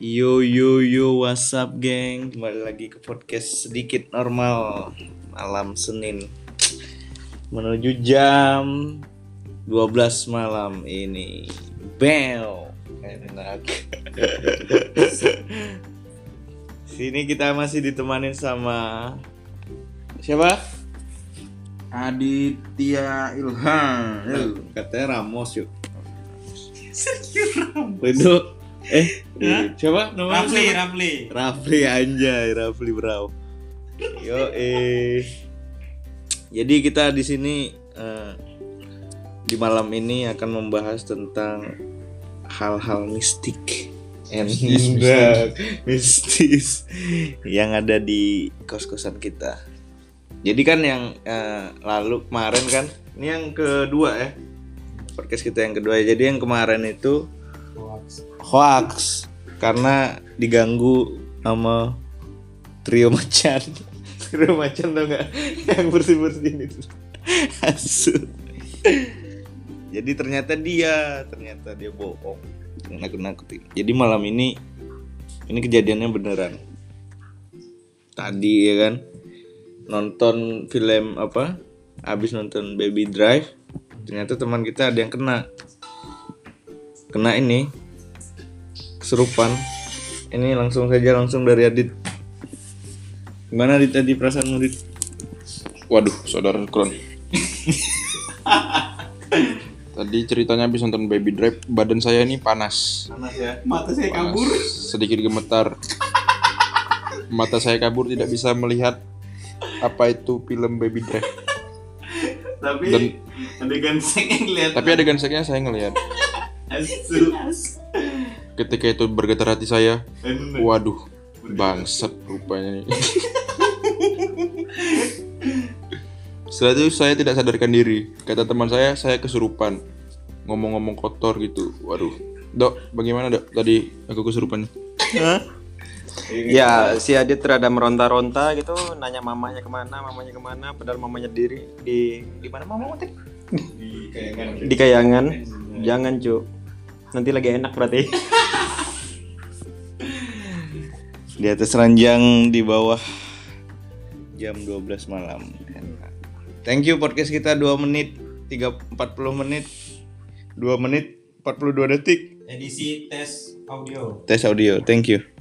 Yo yo yo what's up geng? Kembali lagi ke podcast sedikit normal Malam Senin. Menuju jam 12 malam ini. Bel Enak. Sini kita masih ditemanin sama Siapa? Aditya Ilham. Yo. Katanya Ramos yuk. Ridho Eh Hah? Siapa? Namanya Rafli, siapa? Rafli. Rafli anjay, Rafli bro. Yo eh. Jadi kita di sini eh, di malam ini akan membahas tentang hal-hal mistik and Mistis, yang ada di kos-kosan kita. Jadi kan yang eh, lalu kemarin kan, ini yang kedua ya. Podcast kita yang kedua. Jadi yang kemarin itu hoax. Karena diganggu sama trio macan. Trio macan tau nggak? Yang bersih bersihin itu. Asu. Jadi ternyata dia ternyata dia bohong. Nakut nakutin jadi malam ini ini kejadiannya beneran. Tadi ya kan? Nonton film apa? Habis nonton Baby Drive ternyata teman kita ada yang kena kena ini kesurupan ini langsung saja langsung dari Adit gimana Adit tadi perasaanmu Adit Waduh, saudara Kron. Tadi ceritanya habis nonton Baby Drive, badan saya ini panas. panas ya Mata saya Panas, kabur. Sedikit gemetar. Mata saya kabur tidak bisa melihat apa itu film Baby Drive. tapi Dan- adegan seng yang lihat Tapi adegan seknya saya ngelihat. Asu Ketika itu bergetar hati saya, Bener. waduh, bangsat rupanya. Setelah itu saya tidak sadarkan diri. Kata teman saya, saya kesurupan. Ngomong-ngomong kotor gitu. Waduh. Dok, bagaimana dok tadi aku kesurupan? Ya, si Adit terada meronta-ronta gitu, nanya mamanya ke mana, mamanya ke mana, padahal mamanya diri di di mana mama tadi? di kayangan Di Kayangan. Jangan, Cuk. Nanti lagi enak berarti. di atas ranjang di bawah jam 12 malam. Thank you podcast kita 2 menit 3, 40 menit. 2 menit 42 detik. Edisi tes audio. tes audio. Thank you